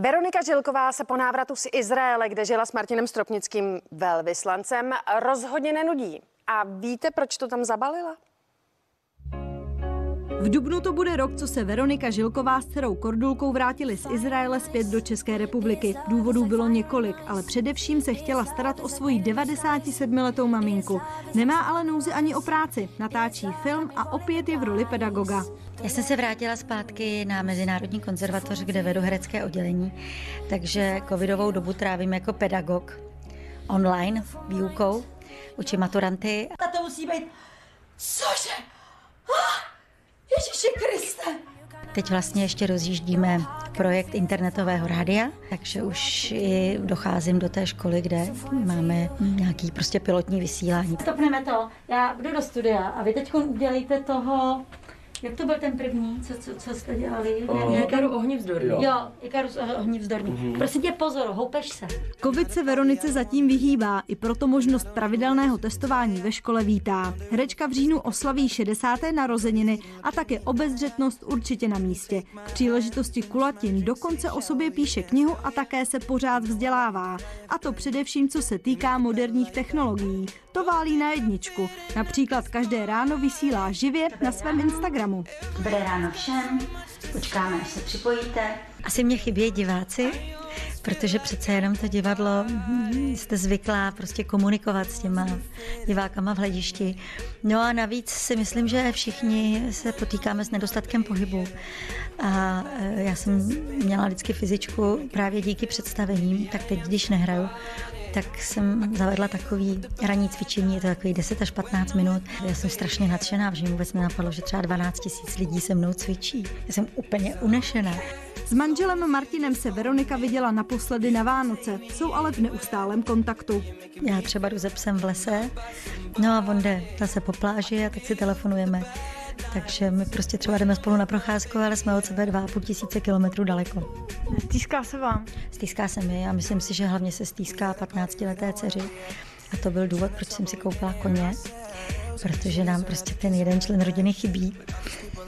Veronika Žilková se po návratu z Izraele, kde žila s Martinem Stropnickým velvyslancem, rozhodně nenudí. A víte, proč to tam zabalila? V Dubnu to bude rok, co se Veronika Žilková s dcerou Kordulkou vrátili z Izraele zpět do České republiky. Důvodů bylo několik, ale především se chtěla starat o svoji 97-letou maminku. Nemá ale nouzi ani o práci, natáčí film a opět je v roli pedagoga. Já jsem se vrátila zpátky na Mezinárodní konzervatoř, kde vedu herecké oddělení, takže covidovou dobu trávím jako pedagog online výukou, učím maturanty. A to musí být, cože? Ah! Ježíši Kriste! Teď vlastně ještě rozjíždíme projekt internetového rádia, takže už i docházím do té školy, kde máme nějaký prostě pilotní vysílání. Stopneme to, já jdu do studia a vy teď udělejte toho jak to byl ten první, co, co, co jste dělali? Uh, Ikaru ohnivzdorný. Jo, jo Ikarus ohnivzdorný. Uh-huh. Prosím tě pozor, houpeš se. Covid se Veronice zatím vyhýbá, i proto možnost pravidelného testování ve škole vítá. Herečka v říjnu oslaví 60. narozeniny a také obezřetnost určitě na místě. K příležitosti kulatin dokonce o sobě píše knihu a také se pořád vzdělává. A to především, co se týká moderních technologií. To válí na jedničku. Například každé ráno vysílá živě na svém Instagramu. Dobré ráno všem, počkáme, až se připojíte. Asi mě chybí diváci, protože přece jenom to divadlo hm, jste zvyklá prostě komunikovat s těma divákama v hledišti. No a navíc si myslím, že všichni se potýkáme s nedostatkem pohybu. A e, já jsem měla vždycky fyzičku právě díky představením, tak teď, když nehraju, tak jsem zavedla takový ranní cvičení, je to takový 10 až 15 minut. Já jsem strašně nadšená, že vůbec mi napadlo, že třeba 12 tisíc lidí se mnou cvičí. Já jsem úplně unešená. S manželem Martinem se Veronika viděla naposledy na Vánoce, jsou ale v neustálém kontaktu. Já třeba jdu ze psem v lese, no a on jde zase po pláži a tak si telefonujeme. Takže my prostě třeba jdeme spolu na procházku, ale jsme od sebe 2,5 tisíce kilometrů daleko. Stýská se vám? Stýská se mi a myslím si, že hlavně se stýská 15-leté dceři. A to byl důvod, proč jsem si koupila koně, protože nám prostě ten jeden člen rodiny chybí.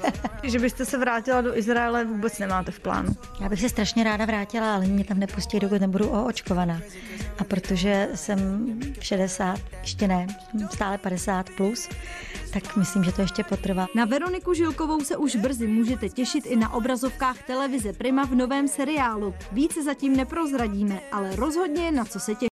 že byste se vrátila do Izraele, vůbec nemáte v plánu. Já bych se strašně ráda vrátila, ale mě tam nepustí, dokud nebudu oočkovaná. A protože jsem 60, ještě ne, stále 50 plus, tak myslím, že to ještě potrvá. Na Veroniku Žilkovou se už brzy můžete těšit i na obrazovkách televize Prima v novém seriálu. Více zatím neprozradíme, ale rozhodně na co se těšit.